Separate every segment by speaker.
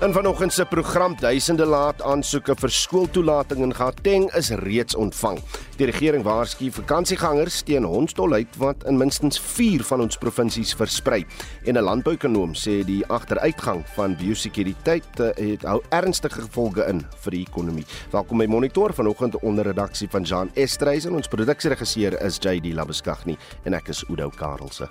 Speaker 1: In vanoggend se program duisende laat aansoeke vir skooltoelating in Gauteng is reeds ontvang. Die regering waarsku vakansiegangers teen hondsdolheid wat in minstens 4 van ons provinsies versprei. En 'n landbouekonoom sê die agteruitgang van biosekuriteit eh, het hou ernstige gevolge in vir die ekonomie. Welkom by Monitor vanoggend onder redaksie van Jean Estreisen. Ons produksieregisseur is JD Labeskagni en ek is Udo Karelse.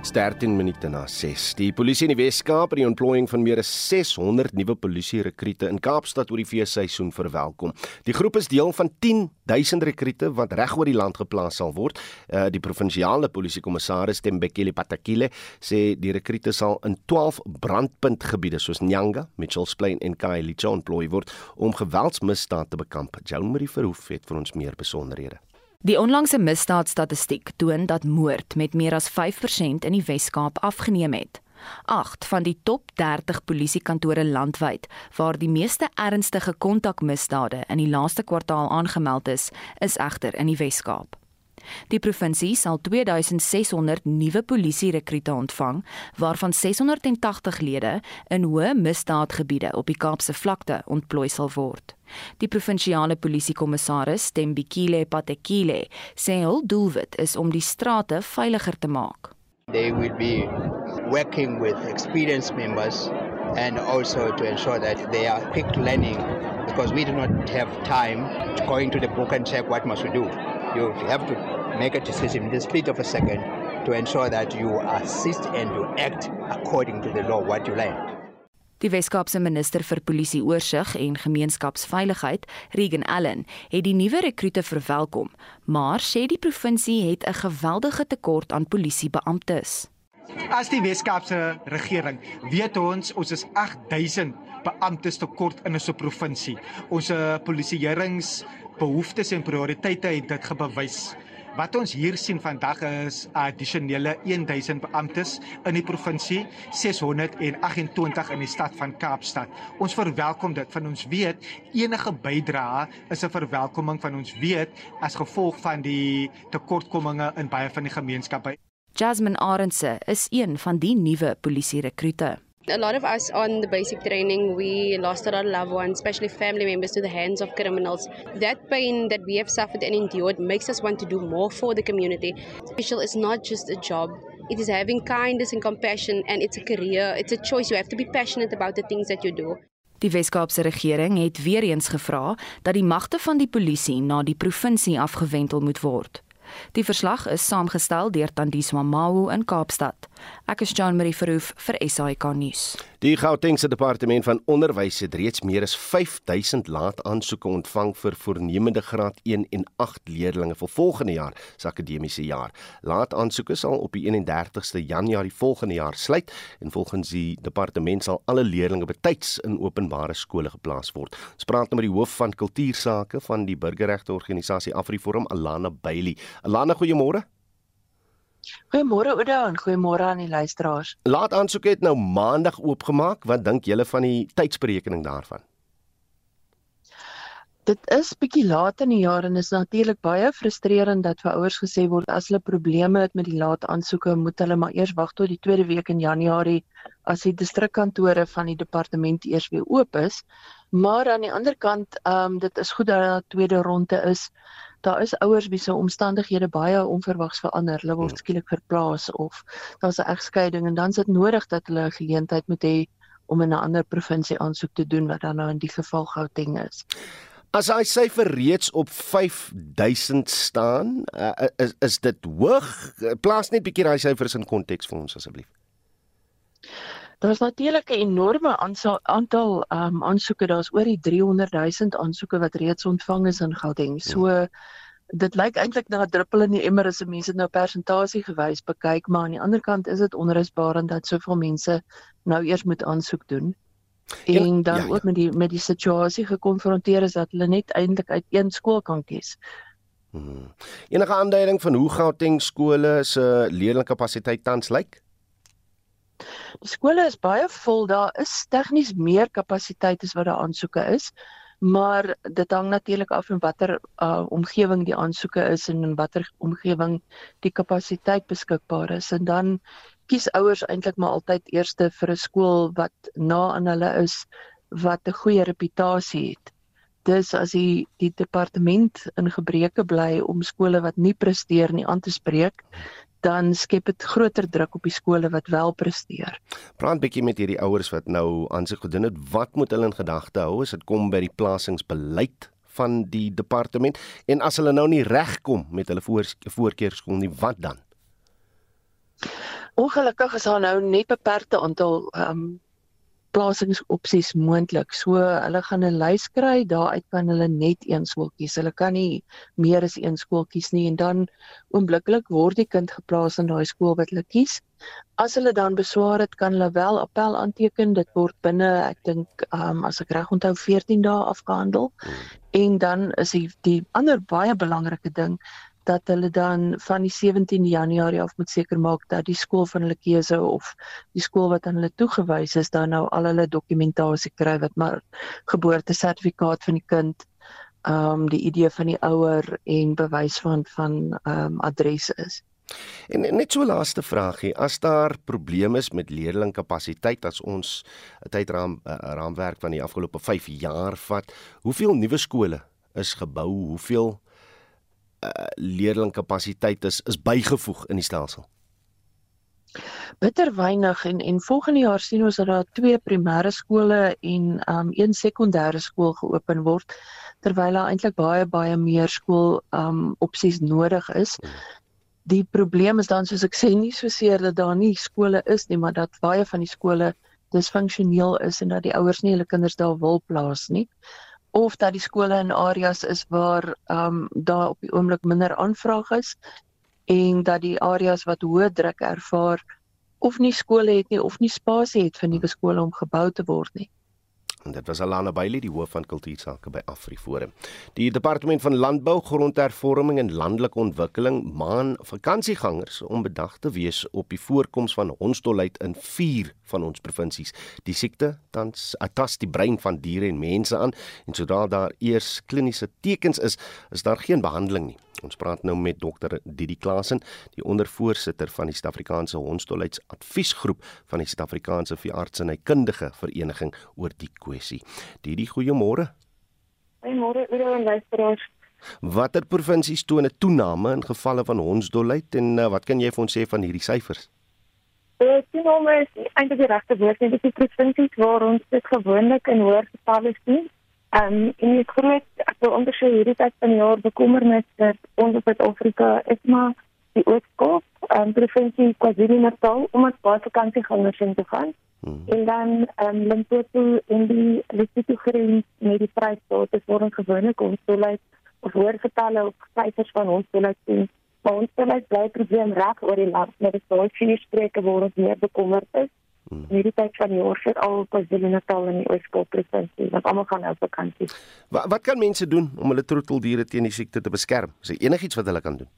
Speaker 1: Sterk 10 minute na 6. Die polisie in die Wes-Kaap het die ontplooiing van meer as 600 nuwe polisie-rekrute in Kaapstad oor die feesseisoen verwelkom. Die groep is deel van 10000 rekrute wat reg oor die land geplaas sal word. Uh, die provinsiale polisiekommissaris Tembekile Patakile sê die rekrute sal in 12 brandpuntgebiede soos Nyanga, Mitchells Plain en Khayelitsha ontplooi word om geweldsmisdade te bekamp. Joan Marie Verhoef het vir ons meer besonderhede.
Speaker 2: Die onlangse misdaadstatistiek toon dat moord met meer as 5% in die Wes-Kaap afgeneem het. 8 van die top 30 polisiekantore landwyd waar die meeste ernstige kontakmisdade in die laaste kwartaal aangemeld is, is egter in die Wes-Kaap. Die provinsie sal 2600 nuwe polisierekrute ontvang, waarvan 680 lede in hoë misdaadgebiede op die Kaapse vlakte ontplooi sal word. Die provinsiale polisiekommissaris, Tembikile Patekile, sê hul doelwit is om die strate veiliger te maak.
Speaker 3: They will be working with experienced members and also to ensure that they are quick learning because we do not have time to go into the book and check what must we do. You have to make a decision in the split of a second to ensure that you assist and you act according to the law what you learned.
Speaker 2: Die Weskaapse minister vir polisie oorsig en gemeenskapsveiligheid, Regan Allen, het die nuwe rekrute verwelkom, maar sê die provinsie het 'n geweldige tekort aan polisiebeamptes.
Speaker 4: As die Weskaapse regering weet ons ons is 8000 beamptes tekort in 'n provinsie. Ons polisieeringsbehoeftes en prioriteite het dit gebewys. Wat ons hier sien vandag is addisionele 1000 beamptes in die provinsie, 628 in die stad van Kaapstad. Ons verwelkom dit van ons weet enige bydrae is 'n verwelkoming van ons weet as gevolg van die tekortkominge in baie van die gemeenskappe.
Speaker 2: Jasmine Arendse is een van die nuwe polisie rekrute.
Speaker 5: A lot of us on the basic training, we lost a lot of loved ones, especially family members, to the hands of criminals. That pain that we have suffered and endured makes us want to do more for the community. Special is not just a job. It is having kindness and compassion, and it's a career. It's a choice. You have to be passionate about the things that you do.
Speaker 2: Die Wes-Kaapse regering het weer eens gevra dat die magte van die polisie na die provinsie afgewendel moet word. Die verslag is saamgestel deur Tandiswa Mawu in Kaapstad. Ek is Jean Marie Verhoef vir SAK nuus.
Speaker 1: Die Gautengse departement van onderwys het reeds meer as 5000 laat-aansoeke ontvang vir voornemende graad 1 en 8 leerdlinge vir volgende jaar se akademiese jaar. Laat-aansoeke sal op die 31ste Januarie volgende jaar sluit en volgens die departement sal alle leerdlinge betyds in openbare skole geplaas word. Ons praat nou met die hoof van kultuursake van die burgerregte organisasie AfriForum, Alana Bailey. Alana, goeiemôre.
Speaker 6: Goeiemôre Oudo en goeiemôre aan die luisteraars.
Speaker 1: Laat aansoek het nou maandag oopgemaak. Wat dink julle van die tydsberekening daarvan?
Speaker 6: Dit is bietjie laat in die jaar en is natuurlik baie frustrerend dat vir ouers gesê word as hulle probleme het met die laat aansoeke, moet hulle maar eers wag tot die tweede week in Januarie as die distrikkantore van die departement eers weer oop is. Maar aan die ander kant, ehm um, dit is goed dat daar 'n tweede ronde is daar is ouers wie se omstandighede baie onverwags verander. Hulle word hmm. skielik verplaas of daar's 'n egskeiding en dan is dit nodig dat hulle 'n geleentheid moet hê om in 'n ander provinsie aansoek te doen wat dan nou in die geval Gauteng is.
Speaker 1: As hy syfer reeds op 5000 staan, uh, is is dit hoog? Plaas net 'n bietjie daai syfers in konteks vir ons asseblief.
Speaker 6: Daar's natuurlik 'n enorme aantal ehm um, aansoeke. Daar's oor die 300 000 aansoeke wat reeds ontvang is in Gauteng. So ja. dit lyk eintlik na 'n druppel in die emmer as mense nou persentasie gewys bekyk, maar aan die ander kant is dit onrusbarend dat soveel mense nou eers moet aansoek doen. Ja, en dan ja, ja. ook met die met die situasie gekonfronteer is dat hulle net eintlik uit een skool kan kies.
Speaker 1: Hmm. Enige aanduiding van hoe Gauteng skole se leerlingkapasiteit tans lyk?
Speaker 6: Die skole is baie vol. Daar is tegnies meer kapasiteit as wat daar aansoeke is. maar dit hang natuurlik af van watter uh, omgewing die aansoeke is en in watter omgewing die kapasiteit beskikbaar is en dan kies ouers eintlik maar altyd eerste vir 'n skool wat na aan hulle is wat 'n goeie reputasie het. Dis as die die departement in gebreke bly om skole wat nie presteer nie aan te spreek, dan skep dit groter druk op die skole wat wel presteer.
Speaker 1: Praat bietjie met hierdie ouers wat nou aan sig gedoen het. Wat moet hulle in gedagte hou as dit kom by die plasingsbeleid van die departement en as hulle nou nie regkom met hulle voor, voorkeurskool nie, wat dan?
Speaker 6: Ongelukkig is daar nou net beperkte aantal ehm um, plasingsopsies moontlik. So hulle gaan 'n lys kry, daaruit kan hulle net een skool kies. Hulle kan nie meer as een skool kies nie en dan oombliklik word die kind geplaas in daai skool wat hulle kies. As hulle dan beswaar het, kan hulle wel appel aanteken. Dit word binne ek dink um, as ek reg onthou 14 dae afgehandel. Hmm. En dan is die, die ander baie belangrike ding dat hulle dan van die 17 Januarie af moet seker maak dat die skool van hulle keuse of die skool wat aan hulle toegewys is dan nou al hulle dokumentasie kry wat maar geboortesertifikaat van die kind, ehm um, die ID van die ouer en bewys van van ehm um, adres is.
Speaker 1: En net so laaste vraagie, as daar probleme is met leerlingkapasiteit as ons 'n tydraam uh, raamwerk van die afgelope 5 jaar vat, hoeveel nuwe skole is gebou? Hoeveel uh, leerlingkapasiteit is is bygevoeg in die stelsel?
Speaker 6: Bitter weinig en en volgende jaar sien ons dat daar twee primêre skole en um een sekondêre skool geopen word terwyl daar eintlik baie baie meer skool um opsies nodig is. Die probleem is dan soos ek sê nie so seer dat daar nie skole is nie, maar dat baie van die skole disfunksioneel is en dat die ouers nie hulle kinders daar wil plaas nie of dat die skole in areas is waar ehm um, daar op die oomblik minder aanvraag is en dat die areas wat hoë druk ervaar of nie skole het nie of nie spasie het vir nuwe skole om gebou te word nie.
Speaker 1: En dit was Alana Bailey, die hoof van kultuursake by AfriForum. Die departement van landbou, grondhervorming en landelike ontwikkeling maan vakansiegangers om bedag te wees op die voorkoms van hondsdolheid in 4 van ons provinsies. Die siekte tans atas die brein van diere en mense aan en sodra daar eers kliniese tekens is, is daar geen behandeling nie. Ons praat nou met dokter Didi Klasen, die ondervoorsitter van die Suid-Afrikaanse Hondsdolheidsadviesgroep van die Suid-Afrikaanse Veeartsenykundige Vereniging oor die kwessie. Didi, goeiemôre.
Speaker 7: Goeiemôre, Udo en luisteraars.
Speaker 1: Watter provinsies toon 'n toename in gevalle van hondsdolheid en uh, wat kan jy vir ons sê van hierdie syfers?
Speaker 7: Die toename is eintlik die regte woord, dit is die provinsies waar ons dit gewoonlik in hoër getalle sien. Ehm um, in die groot wil onderskeid hierdie tyd van jaar bekommernis dat ons op Suid-Afrika is maar die Oos-Kaap, ehm um, provinsie KwaZulu-Natal om as baie vakansiegangers in te gaan. Hmm. En dan ehm um, Limpopo en die Lesotho grens met die Vrystaat is waar ons gewoonlik ons toelaat of hoor getalle op syfers van ons toelaat sien. Maar ons toelaat bly probleem reg oor die land met die soort vier spreuke waar ons meer bekommerd is. Hmm. Hierdie tyd van die jaar vir al KwaZulu-Natal en die Oos-Kaap provinsie, wat almal gaan nou vakansie.
Speaker 1: Wat wat kan mense doen om hulle troeteldiere teen die siekte te beskerm? Is daar enigiets wat hulle kan doen?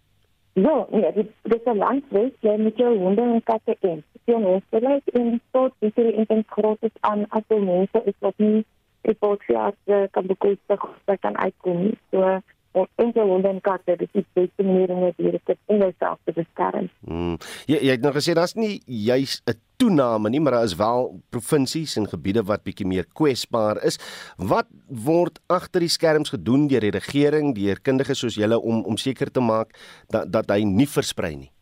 Speaker 7: Ja, nee, dit dis 'n landwys, jy moet jou honde en katte in. Jy moet beleid in sport, dis hier in die groot is aan as die mense is wat nie report vir kan bekostig wat kan uitkom. So of enkel honde en katte dis die beste manier om dit te in jouself te beskerm.
Speaker 1: Hmm. Jy jy het nou gesê daar's nie juis 'n toename nie, maar daar is wel provinsies en gebiede wat bietjie meer kwesbaar is. Wat word agter die skerms gedoen deur die regering, deur kundiges soos julle om om seker te maak dat dat hy nie versprei nie?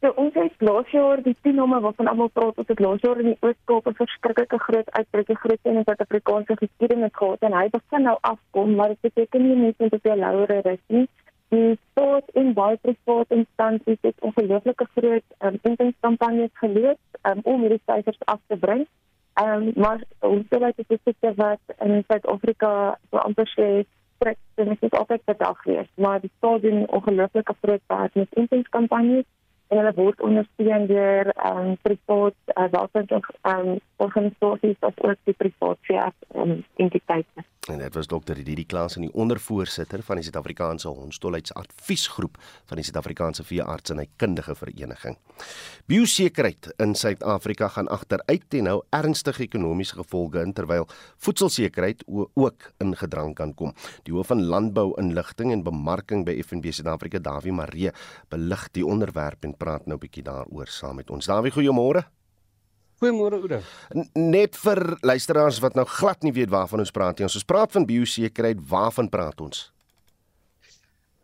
Speaker 7: So ons het laas jaar die toename waarvan almal praat, ons het laas jaar in die Oos-Kaap 'n verskriklike groot uitbreek, groot in Suid-Afrikaanse geskiedenis gehad en hy begin nou afkom, maar dit beteken nie net dat hy louer is nie. Die staat en baie private instansies het ongelooflike groot um, intenskampanjes geloods um, om hierdie syfers af te bring. Um, maar ons sê dat dit is wat in Suid-Afrika so amper sê trek dit is altyd verdag wees, maar die staat doen ongelooflike groot werk met intenskampanjes en hulle word ondersteun deur ehm um, privaat uh, welstand ehm um, organisasies of ook die privaat sektor um, entiteite.
Speaker 1: En dit was dokter Didi Klaas en die ondervoorsitter van die Suid-Afrikaanse Hondsdolheidsadviesgroep van die Suid-Afrikaanse Veearts en Kundige Vereniging. Biosekerheid in Suid-Afrika gaan agteruit en nou ernstige ekonomiese gevolge in terwyl voedselsekerheid ook in gedrang kan kom. Die hoof van landbou-inligting en bemarking by FNB Suid-Afrika, Dawie Maree, belig die onderwerp en praat nou 'n bietjie daaroor saam met ons. Dawie, goeiemôre.
Speaker 8: Goeiemôre Oude.
Speaker 1: Net vir luisteraars wat nou glad nie weet waarvan ons praat nie. Ons praat van biosekerheid, waarvan praat ons?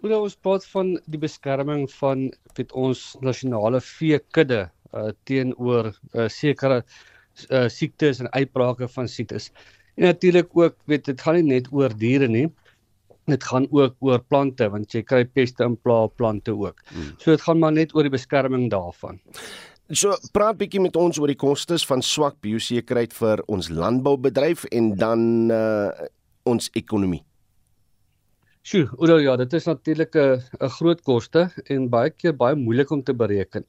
Speaker 8: Oude, ons praat van die beskerming van weet ons nasionale veekudde uh, teenoor uh, sekere uh, siektes en uitbrake van siektes. En natuurlik ook weet dit gaan nie net oor diere nie. Dit gaan ook oor plante want jy kry peste in pla plante ook. Hmm. So dit gaan maar net oor die beskerming daarvan.
Speaker 1: So praat bietjie met ons oor die kostes van swak biosekerheid vir ons landboubedryf en dan uh ons ekonomie.
Speaker 8: Sjoe, oor ja, dit is natuurlik 'n 'n groot koste en baie keer baie moeilik om te bereken.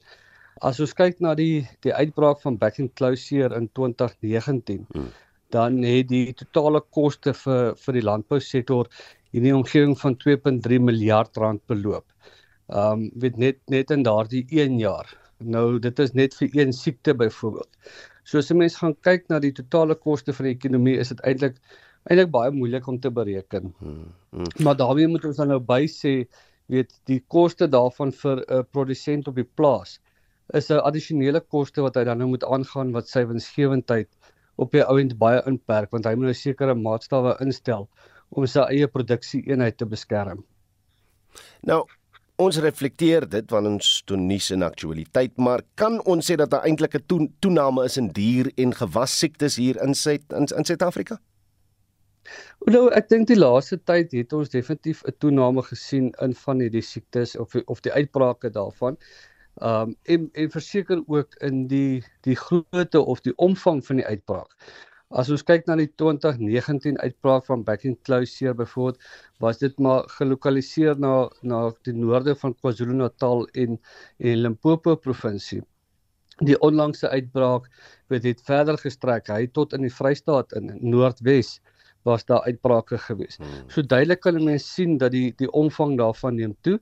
Speaker 8: As ons kyk na die die uitbraak van back and closure in 2019, hmm. dan het die totale koste vir vir die landbousektor in die omgewing van 2.3 miljard rand beloop. Um weet net net in daardie 1 jaar Nou dit is net vir een siekte byvoorbeeld. So as 'n mens gaan kyk na die totale koste van die ekonomie, is dit eintlik eintlik baie moeilik om te bereken. Hmm, hmm. Maar daarmee moet ons dan nou by sê, weet die koste daarvan vir 'n produsent op die plaas is 'n addisionele koste wat hy dan nou moet aangaan wat sy winsgewendheid op die ouend baie inperk want hy moet nou sekere maatstawwe instel om sy eie produksie eenheid te beskerm.
Speaker 1: Nou, ons reflekteer dit wanneer ons doen nuus en aktualiteit, maar kan ons sê dat daar eintlik 'n toename is in dier en gewas siektes hier in Suid in, in Suid-Afrika?
Speaker 8: Nou, ek dink die laaste tyd het ons definitief 'n toename gesien in van hierdie siektes of of die uitbrake daarvan. Um en en verseker ook in die die grootte of die omvang van die uitbraak. As ons kyk na die 2019 uitbraak van back and closure byvoorbeeld, was dit maar gelokaliseer na na die noorde van KwaZulu-Natal en en Limpopo provinsie. Die onlangse uitbraak het dit verder gestrek, hy tot in die Vrystaat in Noordwes was daar uitbrake gewees. Hmm. So duidelik kan mense sien dat die die omvang daarvan neem toe.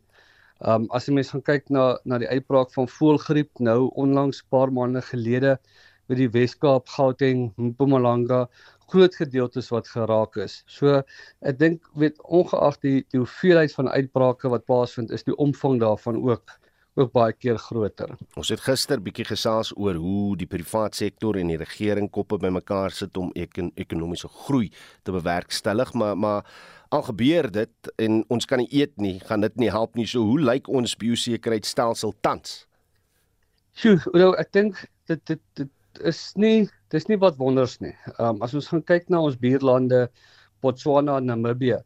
Speaker 8: Um as jy mens gaan kyk na na die uitbraak van voëlgriep nou onlangs paar maande gelede met die Wes-Kaap, Gauteng, Mpumalanga groot gedeeltes wat geraak is. So ek dink weet ongeag die die hoeveelheid van uitbrake wat plaasvind, is die omvang daarvan ook ook baie keer groter.
Speaker 1: Ons het gister bietjie gesels oor hoe die private sektor en die regering koppe bymekaar sit om ekon ekonomiese groei te bewerkstellig, maar maar al gebeur dit en ons kan nie eet nie, gaan dit nie help nie. So hoe lyk ons biosekuriteitstelsel tans?
Speaker 8: Sjoe, nou ek dink dit dit dit is nie dis nie wat wonders nie. Ehm um, as ons gaan kyk na ons buurlande Botswana en Namibië,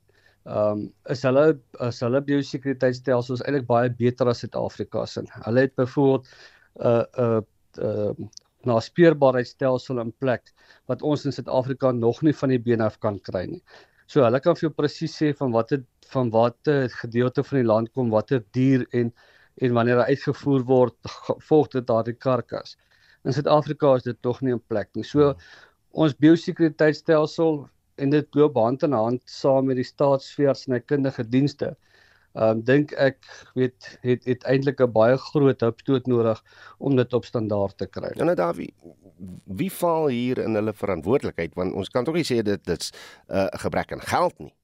Speaker 8: ehm um, is hulle is hulle biosekuriteitstelsels eintlik baie beter as Suid-Afrika se. Hulle het byvoorbeeld 'n uh, 'n uh, uh, na speurbaarheidstelsel in plek wat ons in Suid-Afrika nog nie van die been af kan kry nie. So hulle kan vir jou presies sê van watter van watter gedeelte van die land kom watter dier en en wanneer hy uitgevoer word volg dit daardie karkas in Suid-Afrika is dit tog nie 'n plek nie. So ons biosekuriteitstelsel en dit loop hand in hand saam met die staatsveers en kundige dienste. Ehm um, dink ek weet het het eintlik 'n baie groot hupstoot nodig om dit op standaard te kry.
Speaker 1: Nou daar wie wie val hier in hulle verantwoordelikheid want ons kan tog nie sê dit dit's 'n uh, gebrek aan geld nie.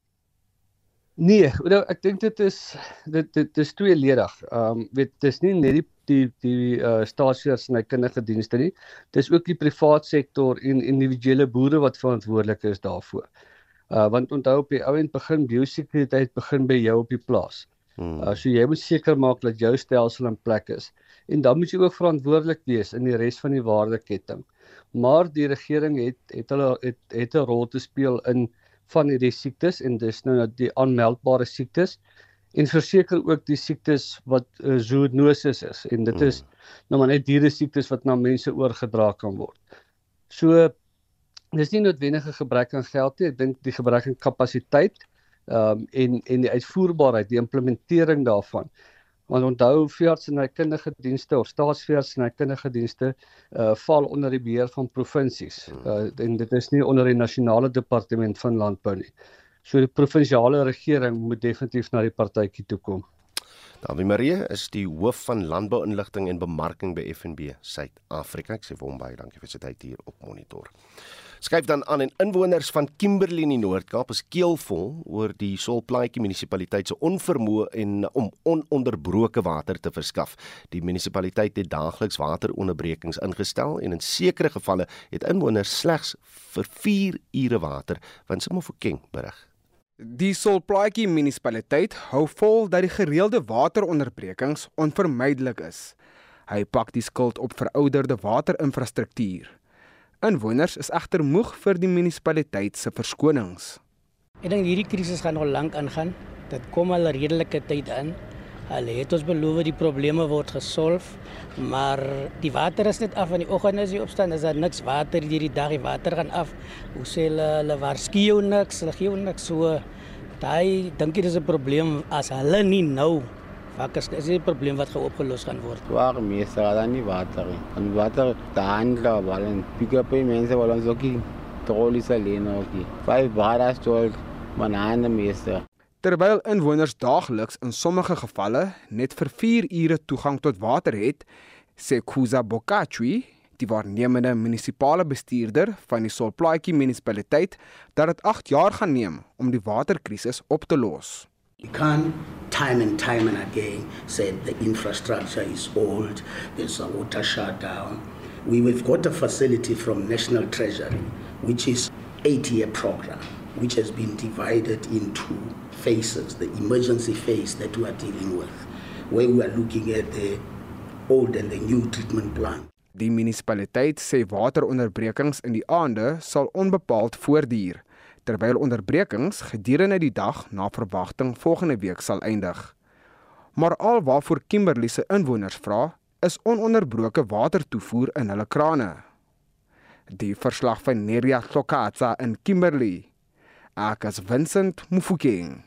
Speaker 8: Nee, nou ek dink dit is dit dit is tweeledig. Ehm um, weet dis nie net die die die uh staatsveers en hy kundige dienste nie. Dis ook die privaat sektor en individuele boere wat verantwoordelik is daarvoor. Uh want onthou op die ou end begin biosekuriteit begin by jou op die plaas. Hmm. Uh so jy moet seker maak dat jou stelsel in plek is. En dan moet jy ook verantwoordelik wees in die res van die waardeketting. Maar die regering het het hulle het het 'n rol te speel in van hierdie siektes en dis nou die aanmeldbare siektes en verseker ook die siektes wat uh, zoonoses is en dit is hmm. nou maar net diere siektes wat na mense oorgedra kan word. So dis nie noodwendige gebrek aan geld nie, ek dink die gebrek aan kapasiteit ehm um, en en die uitvoerbaarheid, die implementering daarvan Want onthou veearts en kundige dienste of staatsveearts en kundige dienste uh val onder die beheer van provinsies. Uh en dit is nie onder die nasionale departement van landbou nie. So die provinsiale regering moet definitief na die partytjie toe kom.
Speaker 1: Davie Marie is die hoof van landbouinligting en bemarking by FNB Suid-Afrika. Ek sê vir hom baie dankie vir sy tyd hier op Monitor. Skuif dan aan en inwoners van Kimberley in die Noord-Kaap is keelvol oor die Solplaatjie munisipaliteit se onvermoë en om ononderbroke water te verskaf. Die munisipaliteit het daagliks wateronderbrekings ingestel en in sekere gevalle het inwoners slegs vir 4 ure water, want Simofokeng berig.
Speaker 9: Die Solplaatjie munisipaliteit hou vol dat die gereelde wateronderbrekings onvermydelik is. Hy pak die skuld op verouderde waterinfrastruktuur. Inwoners is egter moeg vir die munisipaliteit se verskonings.
Speaker 10: Ek dink hierdie krisis gaan nog lank aangaan. Dit kom al 'n redelike tyd in. Hulle het ons beloof die probleme word gesolf, maar die water is net af aan die oggend as jy opstaan, is daar niks water hierdie dag, die water gaan af. Hoe sê hulle, hulle waarsku niks, hulle gee niks so. Daai dink jy dis 'n probleem as hulle nie nou Wakker is 'n probleem wat geopgelos gaan word.
Speaker 11: Waar meeste daar nie water nie. En water daandla wel en pick up mense wel ons ook die trollies alleen ook. Vyf baie stol maar aan meeste.
Speaker 9: Terwyl inwoners daagliks in sommige gevalle net vir 4 ure toegang tot water het, sê Kuza Bokachwi, die waarnemende munisipale bestuurder van die Solplaatjie munisipaliteit, dat dit 8 jaar gaan neem om die waterkrisis op te los.
Speaker 12: You can't time and time and again say the infrastructure is old, there's a water shutdown. We've got a facility from National Treasury, which is eight-year program, which has been divided into phases, the emergency phase that we are dealing with, where we are looking at the old and the new treatment plant.
Speaker 9: Die munisipaliteit sê wateronderbrekings in die aande sal onbepaald voortduur terwyl onderbrekings gedurende die dag na verwagting volgende week sal eindig. Maar alwaarvoor Kimberley se inwoners vra, is ononderbroke watertoevoer in hulle krane. Die verslag van Neria Sokatsa in Kimberley. Ek is Vincent Mufokeng.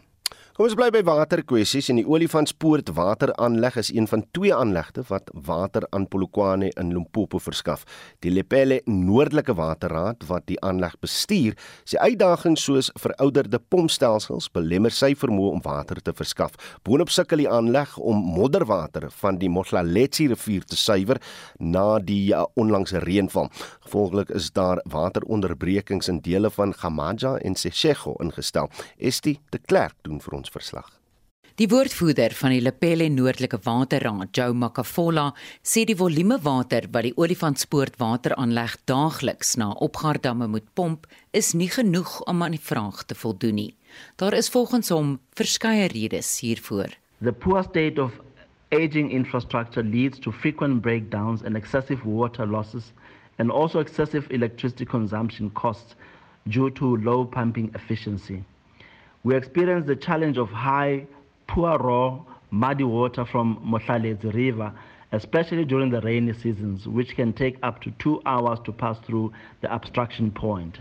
Speaker 1: Kom ons bly by waterkwessies en die Olifantspoort wateraanleg is een van twee aanlegte wat water aan Polokwane in Limpopo verskaf. Die Lepelle Noordelike Waterraad wat die aanleg bestuur, sê uitdagings soos verouderde pompstelsels belemmer sy vermoë om water te verskaf. Boonop sukkel die aanleg om modderwater van die Mohlaletsi rivier te suiwer na die uh, onlangse reënval. Gevolglik is daar wateronderbrekings in dele van Gamaja en Seshego ingestel. Estie de Klerk doen vir ons ons verslag.
Speaker 2: Die woordvoerder van die Lepelle Noordelike Waterraad, Joe Makafola, sê die volume water wat die Olifantspoort wateraanleg daagliks na opgaardamme moet pomp, is nie genoeg om aan die vraag te voldoen nie. Daar is volgens hom verskeie redes hiervoor.
Speaker 13: The poor state of aging infrastructure leads to frequent breakdowns and excessive water losses and also excessive electricity consumption costs due to low pumping efficiency. We experienced the challenge of high, poor raw, muddy water from Mothalets River, especially during the rainy seasons, which can take up to two hours to pass through the obstruction point.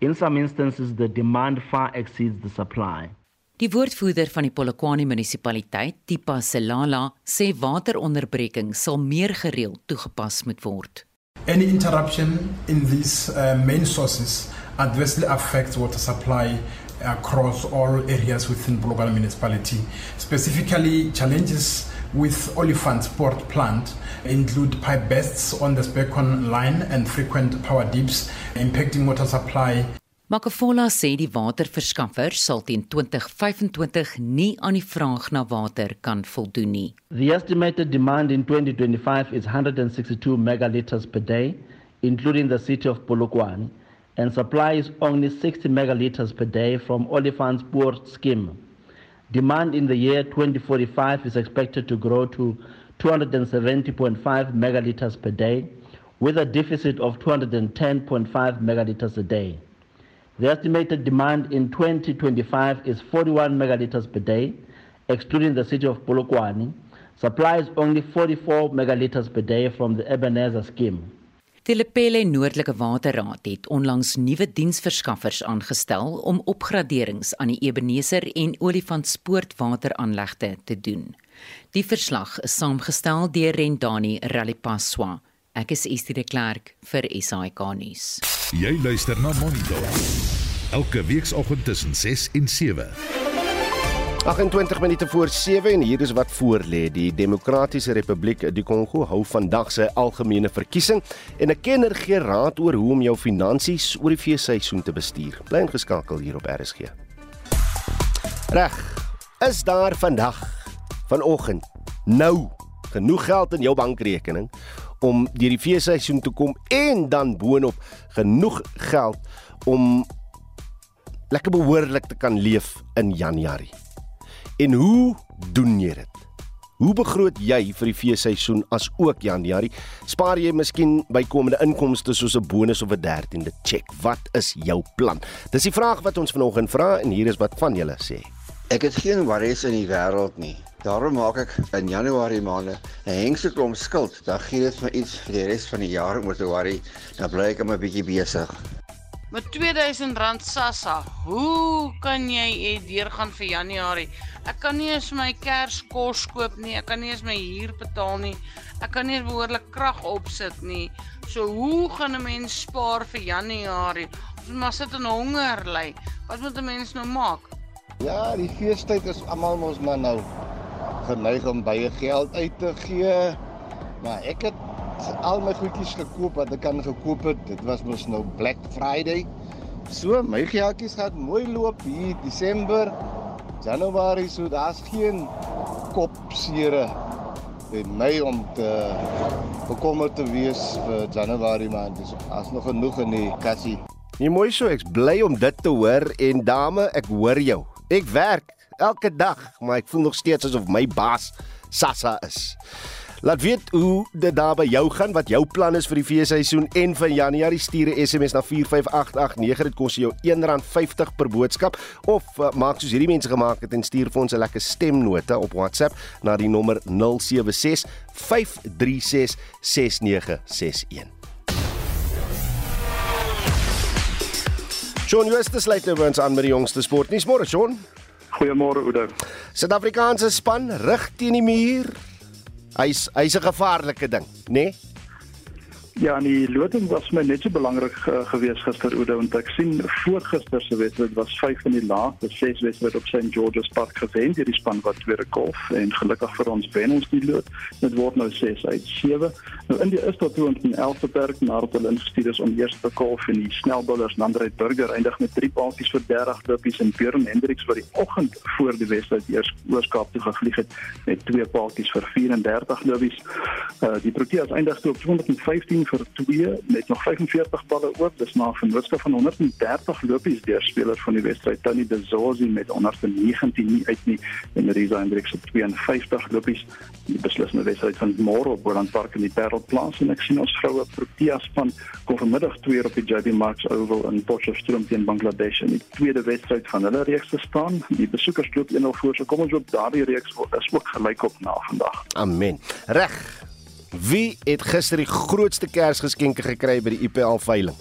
Speaker 13: In some instances, the demand far exceeds the supply.
Speaker 2: Die woordvoerder van die Polokwane munisipaliteit, Tipa Selala, sê wateronderbreking sal meer gereeld toegepas moet word.
Speaker 14: Any interruption in these uh, main sources adversely affects water supply across all areas within Bulogala municipality. Specifically, challenges with Oliphant Port Plant include pipe bursts on the Spekon line and frequent power dips impacting water supply.
Speaker 2: Makafola sê die waterverskaffer sal teen 2025 nie aan die vraag na water kan voldoen nie.
Speaker 13: The estimated demand in 2025 is 162 megaliters per day, including the city of Polokwane and supplies only 60 megaliters per day from Oliphant's port scheme. Demand in the year 2045 is expected to grow to 270.5 megaliters per day, with a deficit of 210.5 megaliters a day. The estimated demand in 2025 is 41 megaliters per day, excluding the city of Polokwane, supplies only 44 megaliters per day from the Ebenezer scheme.
Speaker 15: Die Lepelle Noordelike Waterraad het onlangs nuwe diensverskaffers aangestel om opgraderings aan die Ebeneser en Olifantspoort wateraanlegte te doen. Die verslag is saamgestel deur Rendani Ralipaswa. Ek is Estie de Klerk vir SAK nuus.
Speaker 16: Jy luister na Monitor. Elke weekoggend tussen 6 en 7.
Speaker 1: 28 minute voor 7 en hier is wat voorlê. Die Demokratiese Republiek die Kongo hou vandag sy algemene verkiesing en 'n kenner gee raad oor hoe om jou finansies oor die feesseisoen te bestuur. Bly ingeskakel hier op RSG. Reg. Is daar vandag vanoggend nou genoeg geld in jou bankrekening om deur die feesseisoen te kom en dan boonop genoeg geld om lekker behoorlik te kan leef in Januarie? En hoe doen jy dit? Hoe begroot jy vir die feesseisoen as ook Januarie? Spaar jy miskien bykomende inkomste soos 'n bonus of 'n 13de cheque? Wat is jou plan? Dis die vraag wat ons vanoggend vra en hier is wat van julle sê.
Speaker 17: Ek het geen worries in die wêreld nie. Daarom maak ek in Januarie maande 'n hengse klomp skuld. Dan gee dit vir iets vir die res van die jaar om te worry. Dan bly ek 'n bietjie besig.
Speaker 18: Met R2000 SASSA, hoe kan jy deurgaan vir Januarie? Ek kan nie eens my Kerskos koop nie. Ek kan nie eens my huur betaal nie. Ek kan nie behoorlik krag opsit nie. So hoe gaan 'n mens spaar vir Januarie? Ons maar sit en honger ly. Wat moet 'n mens nou maak?
Speaker 19: Ja, die feestyd is almal mos maar nou geneig om baie geld uit te gee. Maar ek het al my goedjies gekoop wat ek kan gekoop het. Dit was mos nou Black Friday. So my geldjies gaan mooi loop hier Desember. Januarie so daar's geen kopsere in my om te bekommerd te wees vir Januarie maand. Dis as nog genoeg in die kassie.
Speaker 1: Nee mooi so, ek's bly om dit te hoor en dame, ek hoor jou. Ek werk elke dag, maar ek voel nog steeds asof my baas Sassa is. Laat weet hoe dit daar by jou gaan, wat jou plan is vir die feesseisoen en van Januarie stuur 'n SMS na 45889. Dit kos jou R1.50 per boodskap of uh, maak soos hierdie mense gemaak het en stuur vir ons 'n lekker stemnota op WhatsApp na die nommer 076 536 6961. Shaun Justus lê nou ons aan met die jongste sportnuus. Môre Shaun.
Speaker 20: Goeiemôre Oudo.
Speaker 1: Suid-Afrikaanse span rig teen die muur. Hy's hy's 'n gevaarlike ding, né? Nee?
Speaker 20: Ja, die loting was my net so belangrik uh, geweest gister Oudo want ek sien voor gister se wedstryd was 5 van die laaste 6 wedstryd op St George's Park gewen deur die span wat tweede golf en gelukkig vir ons wen ons die lood. Dit word nou 6 uit 7. Nou in die eerste toe in die 11de perk nadat hulle ingestuur is om eerste golf en die snelbouers Nandreit Burger eindig met 3 paaltjies vir 30 lopies en Björn Hendriks wat die oggend voor die wedstryd eers oorskaap toe gevlieg het met 2 paaltjies vir 34 lopies. Uh, die Proteas eindig toe op 215 vir 2 met nog 45 balle oop. Dis na 'n vennootskap van 130 lopies deur speler van die wedstryd Tony De Zorzi met 119 nie uit nie en Risa Hendriks op 52 lopies. Die beslissende wedstryd van môre op Boland Park in die Parelplaas en ek sien ons vroue Protea span kom vanmiddag 2 op die JB Marks Oval in Potchefstroom teen Bangladesh in die tweede wedstryd van hulle reeks te staan. Die besoekers loop 1-0 voor. So kom ons op daardie reeks is ook gelyk op na vandag.
Speaker 1: Amen. Reg. Wie het gister die grootste Kersgeskenke gekry by die IPL veiling?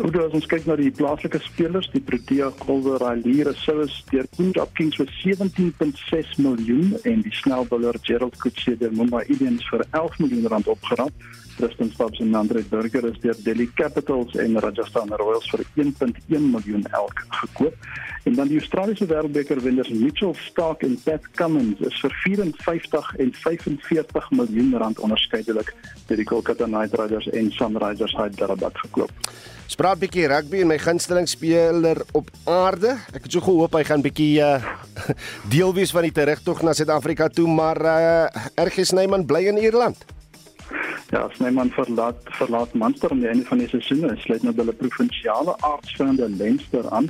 Speaker 20: Hoe doen ons kyk na die plaaslike spelers, die Protea Golden Ralliere Souls deur Punjab Kings vir 17.6 miljoen en die snelbouler Gerald Coetzee deur Mumbai Indians vir 11 miljoen rand opgerap. Tristan Stubbs en Andre Burger is deur Delhi Capitals en Rajasthan Royals vir 1.1 miljoen elk gekoop. En dan die Australiese Wêreldbeker wenners Mitchell Stark en Pat Cummins is vir 54 en 45 miljoen rand onderskeidelik deur die Kolkata Knight Riders en Sunrisers Hyderabad gekoop.
Speaker 1: Spraak bietjie rugby en my gunsteling speler op aarde. Ek het so gehoop hy gaan bietjie uh, deel wees van die terugtog na Suid-Afrika toe, maar uh, RG Snyman bly in Ierland.
Speaker 20: Ja, Snyman verlaat verlaat Munster aan die einde van die seisoen. Hy sluit nou by hulle provinsiale aardsvriende Leinster aan.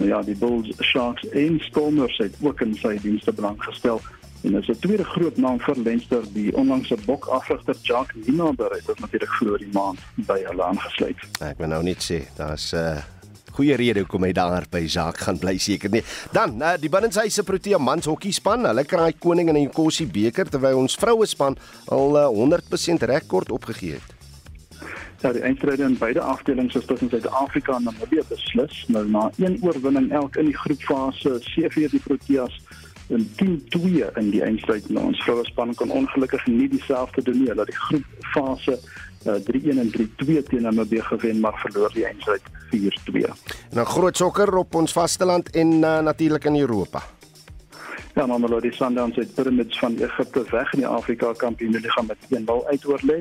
Speaker 20: Nou ja, die Bulls, Sharks en Stormers het ook in sy dienste belang gestel. En as 'n tweede groot naam vir Leinster, die onlangse bokafrigter Jacques Ninaber het natuurlik vroeër die maand by hulle aangesluit.
Speaker 1: Ek wil nou net sê, daar's 'n uh, goeie rede hoekom hy daar by Jacques gaan bly seker nie. Dan, uh, die binnenshuise Protea mans hokkie span, hulle kraai koning in die Nkosi beker terwyl ons vroue span al uh, 100% rekord opgegee het.
Speaker 20: Ja, die eindstryde in beide afdelings is tussen Suid-Afrika en Namibië beslis. Nou na een oorwinning elk in die groepfase, CV die Proteas in 10-2 in die eindstryd. Nou, ons vroue span kon ongelukkig nie dieselfde doen nie. Hulle het die groepfase uh, 3-1 en 3-2 teen Namibië gewen, maar verloor die eindstryd 4-2.
Speaker 1: Nou groot sokker op ons vasteland en uh, natuurlik in Europa.
Speaker 20: Ja, Mamelodi Sundowns het Pyramids van Egipte weg in die Afrika Kampioenligga met 1-0 uitoorlê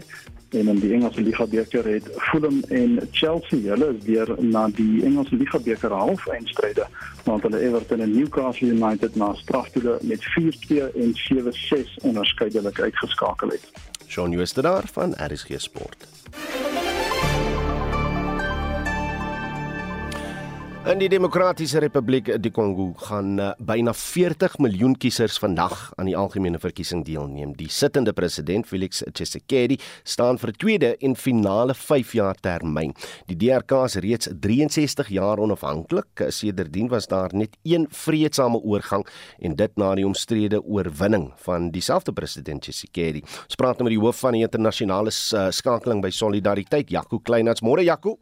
Speaker 20: en in die Engelse Liga beker het Fulham en Chelsea hulle is weer na die Engelse Liga beker halfeindstryde want hulle Everton en Newcastle United na straftoele met 4-2 en 7-6 onderskeidelik uitgeskakel het.
Speaker 1: Shaun Jooste daar van RSG Sport. In die Demokratiese Republiek die Kongo gaan uh, byna 40 miljoen kiesers vandag aan die algemene verkiesing deelneem. Die sittende president Felix Tshisekedi staan vir 'n tweede en finale 5-jaar termyn. Die DRK is reeds 63 jaar onafhanklik. Sedertdien was daar net een vredesame oorgang en dit na die omstrede oorwinning van dieselfde president Tshisekedi. Ons praat nou met die hoof van die internasionale uh, skakeling by Solidariteit, Jaco Kleinhans. Môre Jaco.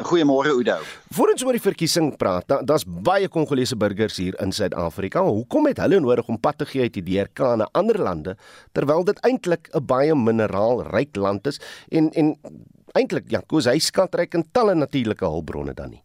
Speaker 21: Goeiemôre Oudo.
Speaker 1: Voordat ons oor die verkiesing praat, daar's da baie Kongolese burgers hier in Suid-Afrika. Hoekom het hulle nodig om pad te gee uit die DRK na ander lande terwyl dit eintlik 'n baie mineraalryk land is en en eintlik ja, kos hy skatryk in talle natuurlike hulpbronne dan nie?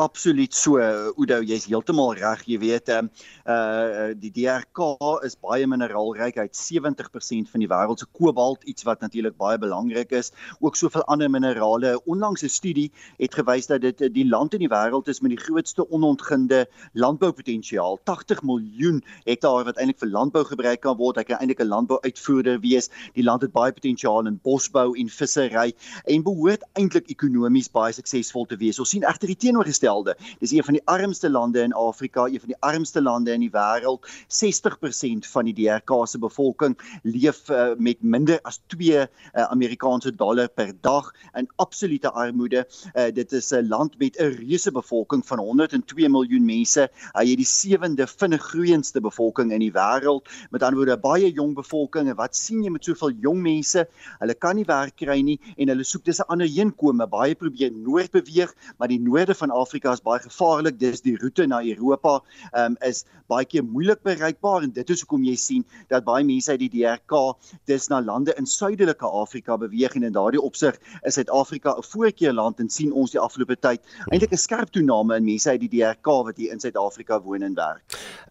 Speaker 21: Absoluut so Oudo, jy's heeltemal reg, jy weet, ehm uh die DRK is baie mineraalryk. Hy het 70% van die wêreld se kobalt, iets wat natuurlik baie belangrik is, ook soveel ander minerale. Onlangs 'n studie het gewys dat dit die land in die wêreld is met die grootste onontginde landboupotensiaal. 80 miljoen hektaar wat eintlik vir landbou gebruik kan word. Hy kan eintlik 'n landbouuitvoerder wees. Die land het baie potensiaal in bosbou en vissery en behoort eintlik ekonomies baie suksesvol te wees. Ons sien egter die teenoorgestelde teenoorgestelde. Dis een van die armste lande in Afrika, een van die armste lande in die wêreld. 60% van die DRK se bevolking leef uh, met minder as 2 uh, Amerikaanse dollar per dag in absolute armoede. Uh, dit is 'n land met 'n reuse bevolking van 102 miljoen mense. Hy het die sewende vinnig groeiendste bevolking in die wêreld. Met ander woorde, baie jong bevolking. En wat sien jy met soveel jong mense? Hulle kan nie werk kry nie en hulle soek dis 'n ander heenkome. Baie probeer noord beweeg, maar die noorde van Afrika Afrika is baie gevaarlik. Dis die roete na Europa um, is baie keer moeilik bereikbaar en dit is hoekom jy sien dat baie mense uit die DRK dis na lande in suidelike Afrika beweeg en in daardie opsig is Suid-Afrika 'n voorkeurland en sien ons die afgelope tyd eintlik 'n skerp toename in mense uit die DRK wat hier in Suid-Afrika woon en werk.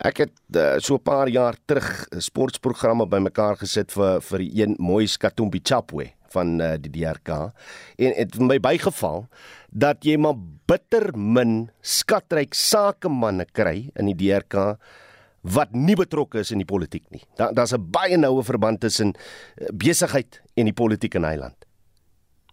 Speaker 1: Ek het uh, so 'n paar jaar terug sportprogramme bymekaar gesit vir vir een mooi Skatumbi Chapwe van uh, die DRK en dit het my bygeval dat jy maar bitter min skatryk sakemanne kry in die DRK wat nie betrokke is in die politiek nie. Daar daar's 'n baie noue verband tussen eh, besigheid en die politiek in Eiland.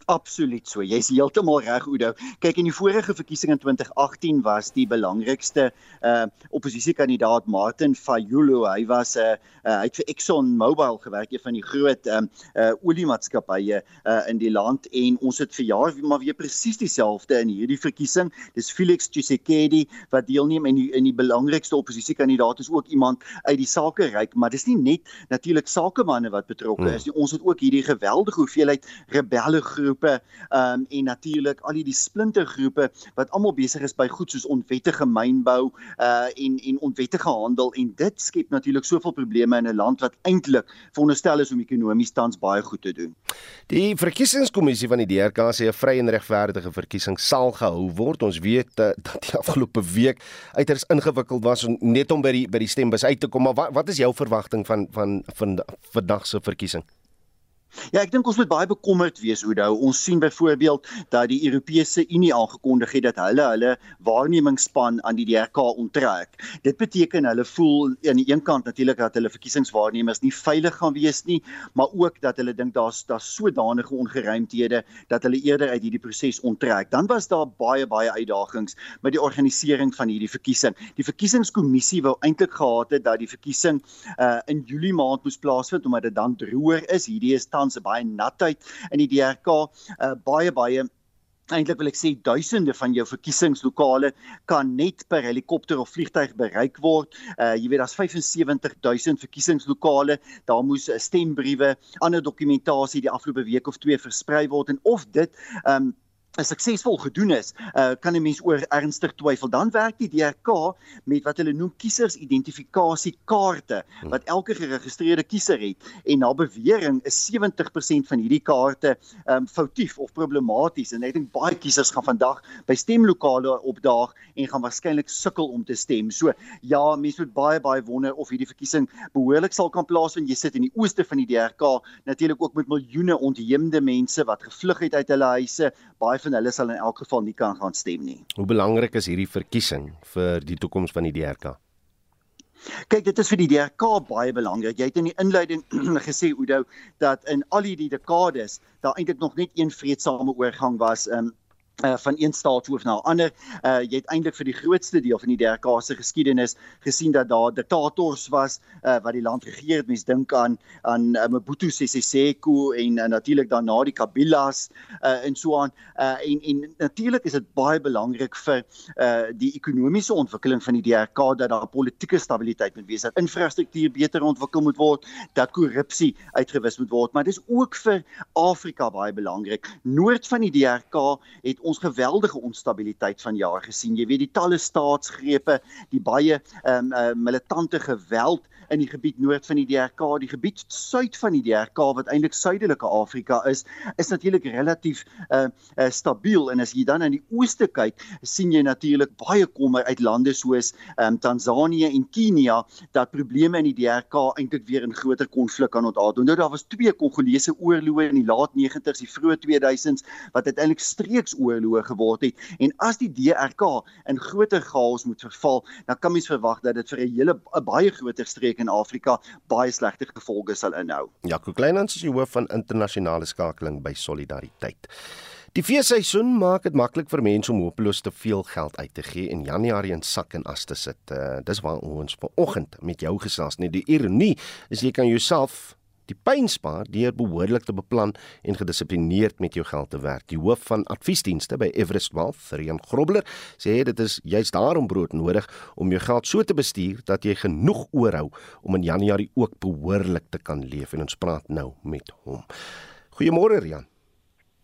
Speaker 21: Absoluut so. Jy's heeltemal reg, Oudo. Kyk, in die vorige verkiesing in 2018 was die belangrikste uh oppositiekandidaat Martin Fayulu. Hy was 'n uh, uh, hy het vir Exxon Mobil gewerk, een van die groot um uh oliemaatskappye uh in die land en ons het vir jaar maar weer presies dieselfde in hierdie verkiesing. Dis Felix Tshisekedi wat deelneem en die in die belangrikste oppositiekandidaat is ook iemand uit die sakeryk, maar dis nie net natuurlik sakemanne wat betrokke hmm. is nie. Ons het ook hierdie geweldige hoeveelheid rebelle groep groepe um, en natuurlik al die splintergroepe wat almal besig is by goed soos onwettige mynbou uh en en onwettige handel en dit skep natuurlik soveel probleme in 'n land wat eintlik veronderstel is om ekonomies tans baie goed te doen.
Speaker 1: Die verkiesingskommissie van die DRK sê 'n vry en regverdige verkiesing sal gehou word. Ons weet uh, dat die afgelope week uiters ingewikkeld was net om by die by die stembus uit te kom, maar wat wat is jou verwagting van van van vandag se verkiesing?
Speaker 21: Ja, ek dink ons moet baie bekommerd wees oor dit. Ons sien byvoorbeeld dat die Europese Unie aangekondig het dat hulle hulle waarnemingsspan aan die DRK onttrek. Dit beteken hulle voel aan die een kant natuurlik dat hulle verkiesingswaarnemers nie veilig gaan wees nie, maar ook dat hulle dink daar's daar's sodanige ongeruimthede dat hulle eerder uit hierdie proses onttrek. Dan was daar baie baie uitdagings met die organisering van hierdie verkiesing. Die verkiesingskommissie wou eintlik gehad het dat die verkiesing uh in Julie maand moes plaasvind omdat dit dan droër is. Hierdie is tans 'n baie natheid in die DRK, uh, baie baie eintlik wil ek sê duisende van jou verkiesingslokale kan net per helikopter of vliegtyg bereik word. Uh jy weet daar's 75000 verkiesingslokale. Daar moes uh, stembriewe, ander dokumentasie die afgelope week of twee versprei word en of dit um suksesvol gedoen is, uh, kan 'n mens oor ernstig twyfel. Dan werk die DRK met wat hulle noem kiesersidentifikasie-kaarte wat elke geregistreerde kiezer het en na bewering is 70% van hierdie kaarte um, foutief of problematies en ek dink baie kiesers gaan vandag by stemlokale opdaag en gaan waarskynlik sukkel om te stem. So ja, mense moet baie baie wonder of hierdie verkiesing behoorlik sal kan plaasvind. Jy sit in die ooste van die DRK, natuurlik ook met miljoene ontheemde mense wat gevlug het uit hulle huise. Baie van hulle sal in elk geval nie kan gaan stem nie.
Speaker 1: Hoe belangrik is hierdie verkiesing vir die toekoms van die DRK?
Speaker 21: Kyk, dit is vir die DRK baie belangrik. Jy het in die inleiding gesê Oudo dat in al hierdie dekades daar eintlik nog net een vredesame oorgang was. Um, uh, van een staatshoof na 'n ander. Uh jy het eintlik vir die grootste deel van die DRK se geskiedenis gesien dat daar diktators was uh wat die land geregeer het. Mens dink aan aan uh, Mobutu Sese Seko en uh, natuurlik daarna die Kabilas uh en so aan. Uh en en natuurlik is dit baie belangrik vir uh die ekonomiese ontwikkeling van die DRK dat daar politieke stabiliteit moet wees, dat infrastruktuur beter ontwikkel moet word, dat korrupsie uitgewis moet word, maar dis ook vir Afrika baie belangrik. Noord van die DRK het ons geweldige onstabiliteit van jaar gesien. Jy weet die talle staatsgrepe, die baie ehm um, uh, militante geweld in die gebied noord van die DRK, die gebied suid van die DRK wat eintlik suidelike Afrika is, is natuurlik relatief uh, uh stabiel en as jy dan aan die ooste kyk, sien jy natuurlik baie kommer uit lande soos um, Tansanië en Kenia dat probleme in die DRK eintlik weer in groter konflik kan ontaard. Nou daar was twee Kongolese oorloë in die laat 90's, die vroeë 2000s wat uiteindelik streeksoorloë geword het en as die DRK in groter chaos moet verval, dan kan mens verwag dat dit vir 'n hele baie groter streek in Afrika baie slegte gevolge sal inhou.
Speaker 1: Jaco Kleinhans is die hoof van internasionale skakeling by Solidariteit. Die feesseisoen maak dit maklik vir mense om hopeloos te veel geld uit te gee en Januarie in sak en as te sit. Uh, dis waar ons vanoggend met jou gesels. Net die ironie is jy kan jouself die pyn spaar deur behoorlik te beplan en gedissiplineerd met jou geld te werk. Die hoof van adviesdienste by Everest Wealth, Rian Grobler, sê dit is juist daarom brood nodig om jou geld so te bestuur dat jy genoeg oorhou om in Januarie ook behoorlik te kan leef en ons praat nou met hom. Goeiemôre Rian.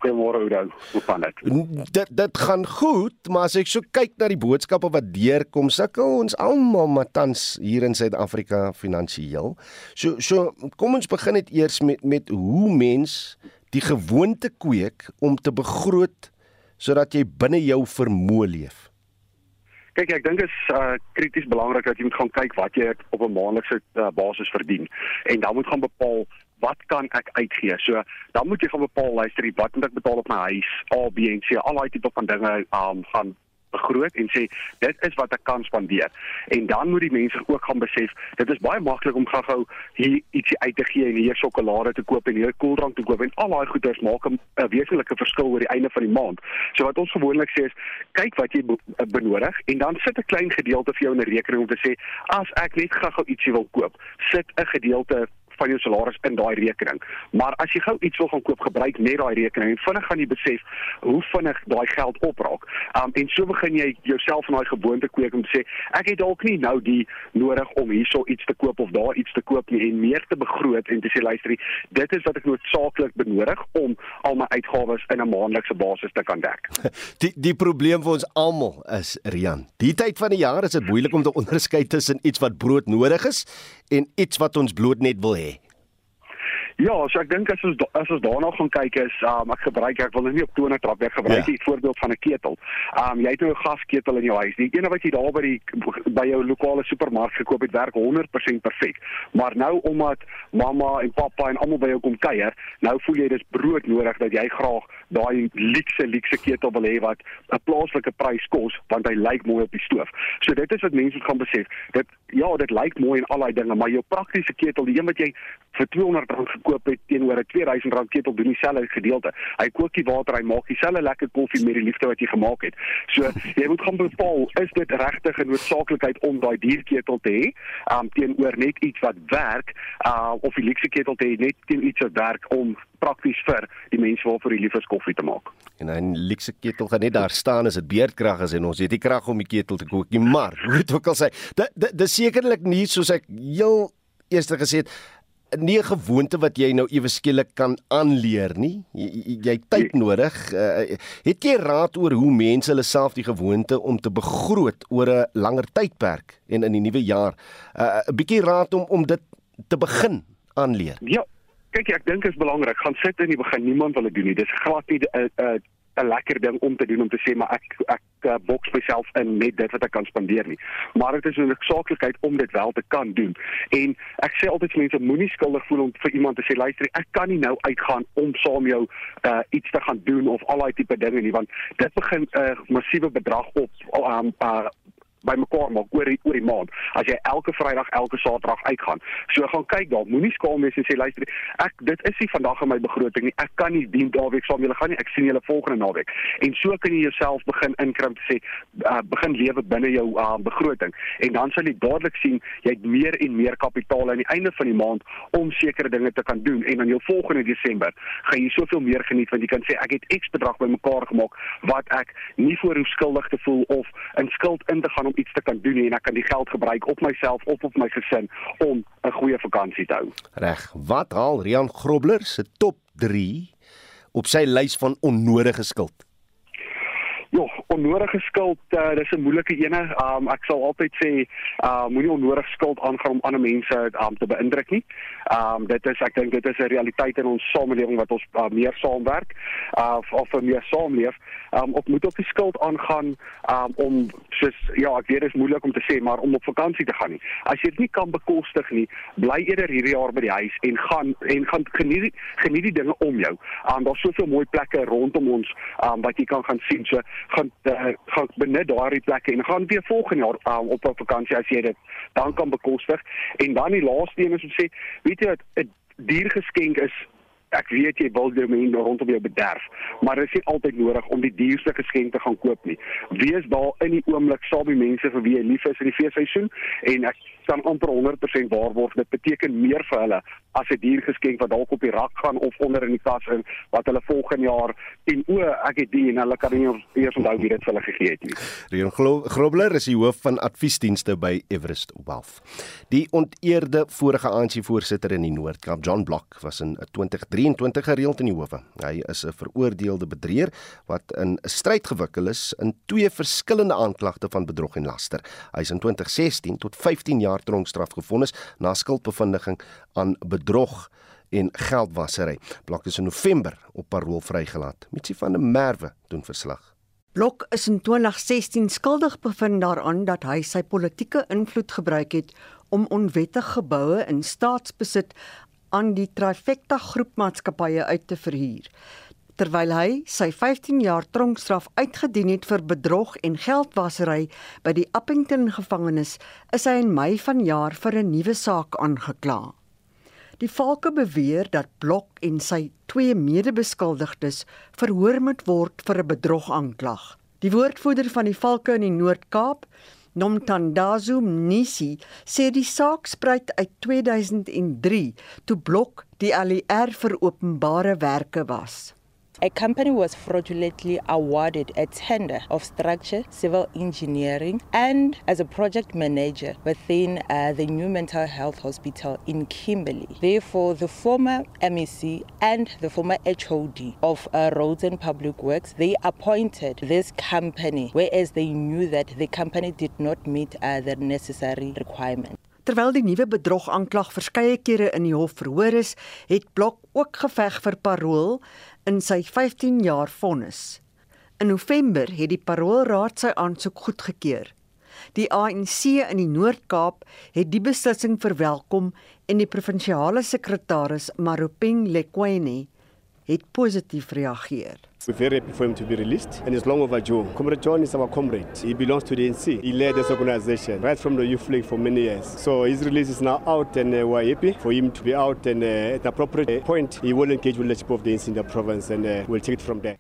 Speaker 22: Goeiemôre Oudo. Hoe gaan dit?
Speaker 1: Dit dit gaan goed, maar as ek so kyk na die boodskappe wat deurkom, sukkel ons almal met tans hier in Suid-Afrika finansiëel. So so kom ons begin net eers met met hoe mens die gewoonte kweek om te begroot sodat jy binne jou vermoë leef.
Speaker 22: Kyk, ek dink dit is uh krities belangrik dat jy moet gaan kyk wat jy op 'n maandelikse uh, basis verdien en dan moet gaan bepaal wat kan ek uitgee? So dan moet jy gaan bepaal luister, wat moet ek betaal op my huis? A, B en C, al daai tipe van dinge um gaan begroot en sê dit is wat ek kan spandeer. En dan moet die mense ook gaan besef, dit is baie maklik om gou-gou hier ietsie uit te gee en hier sjokolade te koop en hier koeldrank te koop en al daai goeders maak 'n wesenlike verskil oor die einde van die maand. So wat ons gewoonlik sê is, kyk wat jy benodig en dan sit 'n klein gedeelte vir jou in 'n rekening om te sê, as ek net gou-gou ietsie wil koop, sit 'n gedeelte van jou salaris in daai rekening. Maar as jy gou iets wil gaan koop, gebruik net daai rekening en vinnig gaan jy besef hoe vinnig daai geld opraak. Um en so begin jy jouself van daai gewoonte kweek om te sê ek het dalk nie nou die nodig om hierso iets te koop of daar iets te koop nie en meer te begroot en te sê luister, dit is wat ek noodsaaklik benodig om al my uitgawes in 'n maandelikse basis te kan dek.
Speaker 1: Die die probleem vir ons almal is Rian. Die tyd van die jaar is dit moeilik om te onderskei tussen iets wat brood nodig is en iets wat ons bloot net wil hê.
Speaker 22: Ja, so ek dink as ons as ons daarna gaan kyk is um, ek gebruik ek wil nou nie op tone trap ek gebruik ja. 'n voorbeeld van 'n ketel. Um jy het nou 'n gasketel in jou huis. Die ene wat jy daar by die by jou lokale supermark gekoop het, werk 100% perfek. Maar nou omdat mamma en pappa en almal by jou kom kuier, nou voel jy dis brood nodig dat jy graag daai luukse luukse ketel wil hê wat 'n plaaslike prys kos want hy lyk mooi op die stoof. So dit is wat mense gaan besef. Dit ja, dit lyk mooi en al daai dinge, maar jou praktiese ketel, die een wat jy vir R200 gekoop gekoop het teenoor 'n R2000 ketel doen dieselfde gedeelte. Hy kook die water, hy maak dieselfde lekker koffie met die liefde wat jy gemaak het. So jy moet gaan bepaal is dit regtig 'n noodsaaklikheid om daai dierketel te hê um, teenoor net iets wat werk uh, of die luxe ketel te hê net teen iets wat werk om prakties vir die mense waarvoor jy lief is koffie te maak.
Speaker 1: En 'n luxe ketel gaan net daar staan as dit beerdkrag is en ons het nie krag om die ketel te kook nie, maar hoe dit ook al sê, dit dis sekerlik nie soos ek heel eers gesê het nie 'n gewoonte wat jy nou ewe skielik kan aanleer nie. Jy, jy tyd nodig. Uh, het jy raad oor hoe mense hulle self die gewoonte om te begroot oor 'n langer tydperk en in die nuwe jaar 'n uh, bietjie raad om om dit te begin aanleer?
Speaker 22: Ja. Kyk, ek dink dit is belangrik. Gaan sit in die begin. Niemand wil dit doen nie. Dis glad nie 'n 'n 'n lekker ding om te doen om te sê maar ek ek uh, boks myself in met dit wat ek kan spandeer nie. Maar dit is 'n noodsaaklikheid om dit wel te kan doen. En ek sê altyd vir mense moenie skuldig voel om vir iemand te sê luister ek kan nie nou uitgaan om saam jou uh, iets te gaan doen of al daai tipe dinge nie want dit begin 'n uh, massiewe bedrag op um, uh, bymekaar maak oor die oor die maand. As jy elke Vrydag, elke Saterdag uitgaan. So gaan kyk daar. Moenie skaam wees en sê luister, ek dit is nie vandag in my begroting nie. Ek kan nie dien daardie saam julle gaan nie. Ek sien julle volgende naweek. En so kan jy jouself begin inkrimp sê uh, begin lewe binne jou uh, begroting. En dan sal jy dadelik sien jy het meer en meer kapitaal aan die einde van die maand om sekere dinge te kan doen en dan jou volgende Desember gaan jy soveel meer geniet want jy kan sê ek het X bedrag bymekaar gemaak wat ek nie voor hoe skuldig te voel of in skuld in te gaan om iets te kan doen en ek kan die geld gebruik op myself of op my gesin om 'n goeie vakansie te hou.
Speaker 1: Reg. Wat haal Rian Grobler se top 3 op sy lys van onnodige skuld?
Speaker 22: Ja, onnodige skuld, uh, dis 'n moeilike ene. Um ek sal altyd sê, uh moenie onnodig skuld aangaan om ander mense um te beïndruk nie. Um dit is ek dink dit is 'n realiteit in ons samelewing wat ons uh, meer saamwerk, uh of vir meer saamleef. Um op moet op die skuld aangaan um om soos ja, ek weet dit is moeilik om te sê, maar om op vakansie te gaan nie. As jy dit nie kan bekostig nie, bly eerder hierdie jaar by die huis en gaan en gaan geniet geniet die dinge om jou. Um daar's soveel mooi plekke rondom ons um wat jy kan gaan sien. So gaan uh, gaan benut daardie plekke en gaan weer volgende jaar um, op 'n vakansie as jy dit dan kan bekostig. En dan die laaste een is om sê weet jy wat 'n diergeskenk is ek weet jy wil jou mense rondom jou bederf, maar dit is nie altyd nodig om die duurste geskenk te gaan koop nie. Wees daar in die oomblik saam met mense vir wie jy lief is in die feesseisoen en ek kan amper 100% waarborg dit beteken meer vir hulle as 'n diergeskenk wat dalk op die rak gaan of onder in die kas in wat hulle volgende jaar en o ek het die en hulle kan nie eers onthou wie dit vir hulle gegee het nie.
Speaker 1: Rion Grobler is die hoof van adviesdienste by Everest Wealth. Die onteerde vorige ANC voorsitter in die Noord-Kaap, John Block, was in 2023 gereeld in die howe. Hy is 'n veroordeelde bedrieër wat in 'n stryd gewikkel is in twee verskillende aanklagte van bedrog en laster. Hy is in 2016 tot 15 jaar tronkstraf gefonnis na skuldbevinding aan bedrog en geldwasery. Blok is in November op parol vrygelaat. Mitsi van der Merwe doen verslag.
Speaker 23: Blok is in 2016 skuldig bevind daaraan dat hy sy politieke invloed gebruik het om onwettige geboue in staatsbesit aan die Trifecta groepmaatskappye uit te verhuur terwyl hy sy 15 jaar tronkstraf uitgedien het vir bedrog en geldwasery by die Appington gevangenis, is hy in Mei vanjaar vir 'n nuwe saak aangekla. Die valke beweer dat Blok en sy twee medebeskuldigdes verhoor moet word vir 'n bedrogaanklag. Die woordvoerder van die valke in die Noord-Kaap, Nomtandazo Mnisi, sê die saak spruit uit 2003 toe Blok die ALR vir openbare werke was.
Speaker 24: A company was fraudulently awarded a tender of structure, civil engineering, and as a project manager within uh, the new mental health hospital in Kimberley. Therefore, the former MEC and the former HOD of uh, Roads and Public Works, they appointed this company, whereas they knew that the company did not meet uh, the necessary requirements.
Speaker 23: Terwyl die nuwe bedrog aanklag verskeie kere in die hof verhoor is, het Blok ook geveg vir parol in sy 15 jaar vonnis. In November het die Paroolraad sy aansoek goedgekeur. Die ANC in die Noord-Kaap het die beslissing verwelkom en die provinsiale sekretaris Maropeng Lekwene het positief reageer.
Speaker 25: We're very happy for him to be released and it's long overdue. Comrade John is our comrade. He belongs to the NC. He led this organization right from the youth league for many years. So his release is now out and uh, we're happy for him to be out and uh, at the appropriate point he will engage with leadership of the NC in the province and uh, we'll take it from there.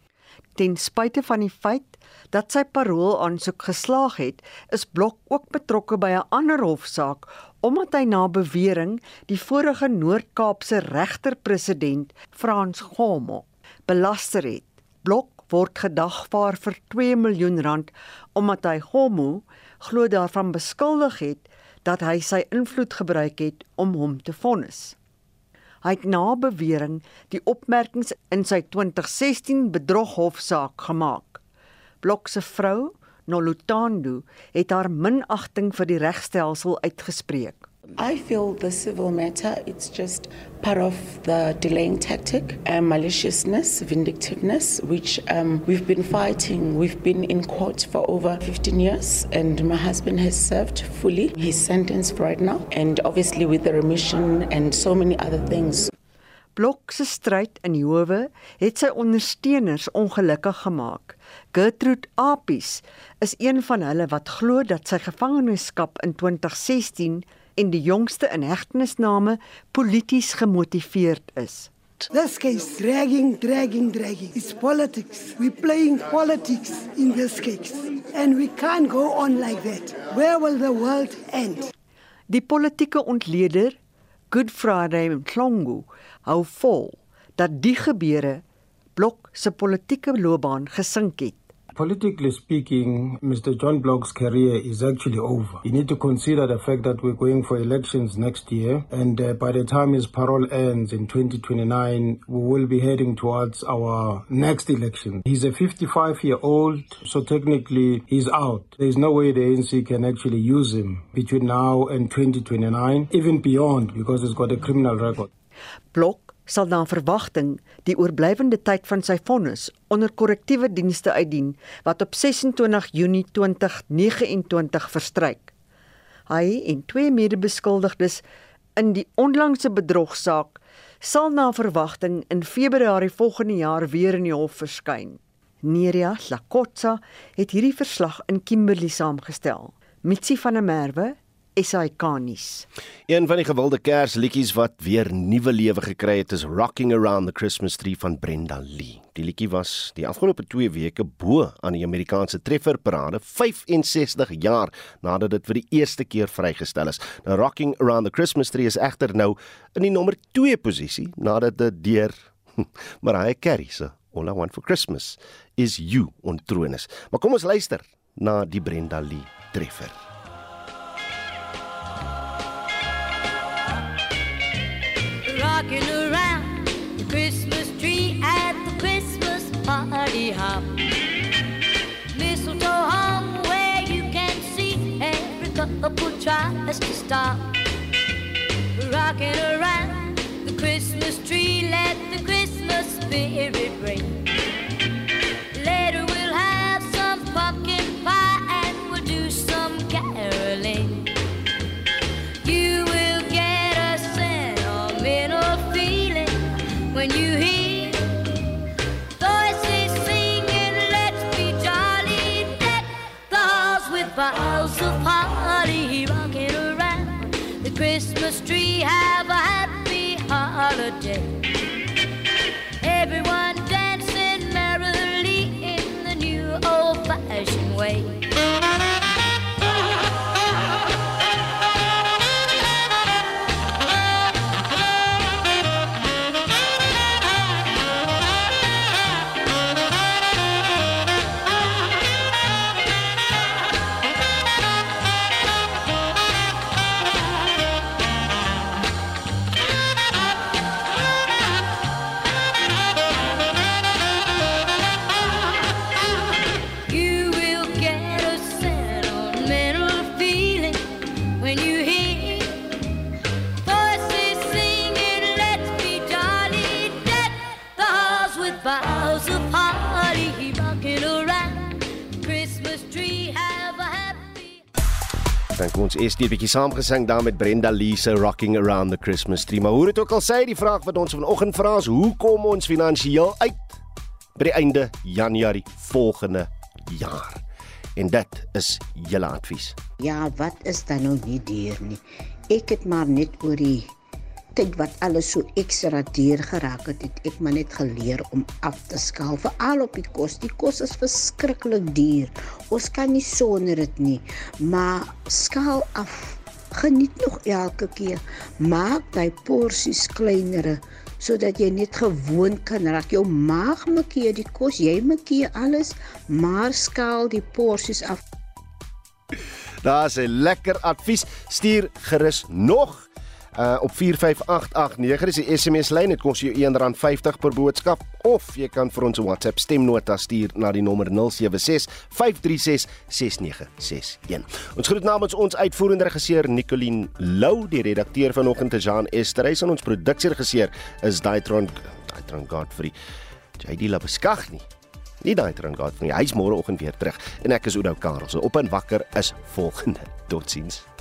Speaker 23: Ten spyte van die feit dat sy parol aansoek geslaag het, is Blok ook betrokke by 'n ander hofsaak omdat hy na bewering die vorige Noord-Kaapse regter-president Frans Gomo belaster het. Blok word gedagvaar vir 2 miljoen rand omdat hy Gomo glo daarvan beskuldig het dat hy sy invloed gebruik het om hom te vonnis. Hy het na bewering die opmerkings in sy 2016 bedroghofsaak gemaak. Blok se vrou, Nolutando, het haar minagting vir die regstelsel uitgespreek.
Speaker 26: I feel the civil matter it's just part of the delaying tactic and maliciousness, vindictiveness, which um, we've been fighting. We've been in court for over 15 years, and my husband has served fully his sentence right now, and obviously with the remission and so many other things.
Speaker 23: Blok se stryd in die howe het sy ondersteuners ongelukkig gemaak. Gertrude Apies is een van hulle wat glo dat sy gevangenskap in 2016 en die jongste inhegtenisname polities gemotiveerd is.
Speaker 27: This case dragging, dragging, dragging. It's politics. We're playing politics in this case. And we can't go on like that. Where will the world end?
Speaker 23: Die politieke ontleder, Good Friday Mhlongo, hou vol dat die gebeure Blok se politieke loopbaan gesink het.
Speaker 28: Politically speaking, Mr. John Block's career is actually over. You need to consider the fact that we're going for elections next year, and uh, by the time his parole ends in 2029, we will be heading towards our next election. He's a 55 year old, so technically he's out. There's no way the ANC can actually use him between now and 2029, even beyond, because he's got a criminal record.
Speaker 23: Block sal na verwagting die oorblywende tyd van sy vonnis onder korrektiewe dienste uitdien wat op 26 Junie 2029 verstryk. Hy en twee medebeskuldigdes in die onlangse bedrogsaak sal na verwagting in Februarie volgende jaar weer in die hof verskyn. Neria Lakotsa het hierdie verslag in Kimberley saamgestel. Mitsi van der Merwe SAK-nuus.
Speaker 1: Een van die gewilde Kersliedjies wat weer nuwe lewe gekry het is Rocking Around the Christmas Tree van Brenda Lee. Die liedjie was die afgelope 2 weke bo aan die Amerikaanse trefferparade 65 jaar nadat dit vir die eerste keer vrygestel is. Nou Rocking Around the Christmas Tree is egter nou in die nommer 2 posisie nadat dit deur Mariah Carey se All I Want for Christmas is You ontroon is. Maar kom ons luister na die Brenda Lee treffer.
Speaker 29: Rocking around the Christmas tree at the Christmas party hop. Mistletoe hung where you can see every couple tries to stop. Rocking around the Christmas tree, let the Christmas spirit ring. Christmas tree. Have a happy holiday.
Speaker 1: Ons 'n bietjie saamgesing daar met Brenda Lee se Rocking Around the Christmas Tree. Maar hoe dit ook al sê, die vraag wat ons vanoggend vra is, hoe kom ons finansiëel uit by die einde Januarie volgende jaar? En dit is julle advies.
Speaker 30: Ja, wat is dan nou nie duur nie. Ek het maar net oor die tyd wat alles so ekstra duur geraak het, het ek maar net geleer om af te skaal veral op die kos. Die kos is verskriklik duur. Ons kan nie sonder dit nie, maar skaal af. Geniet nog elke keer. Maak daai porsies kleiner sodat jy net gewoon kan raak. Jou maag maak die kos, jy maak alles, maar skaal die porsies af.
Speaker 1: Daar's 'n lekker advies. Stuur gerus nog uh op 45889 dis die SMS lyn dit kos jou R1.50 per boodskap of jy kan vir ons 'n WhatsApp stemnota stuur na die nommer 076 536 6961 Ons groet namens ons uitvoerende regisseur Nicoline Lou die redakteur vanoggend is Jean Esterhuis en ons produksieregisseur is Daitron Daitron Godfrey. JD Labeskag nie. Nie Daitron Godfrey hy's môreoggend weer terug en ek is Oudo Karel so op en wakker is volgende. Totsiens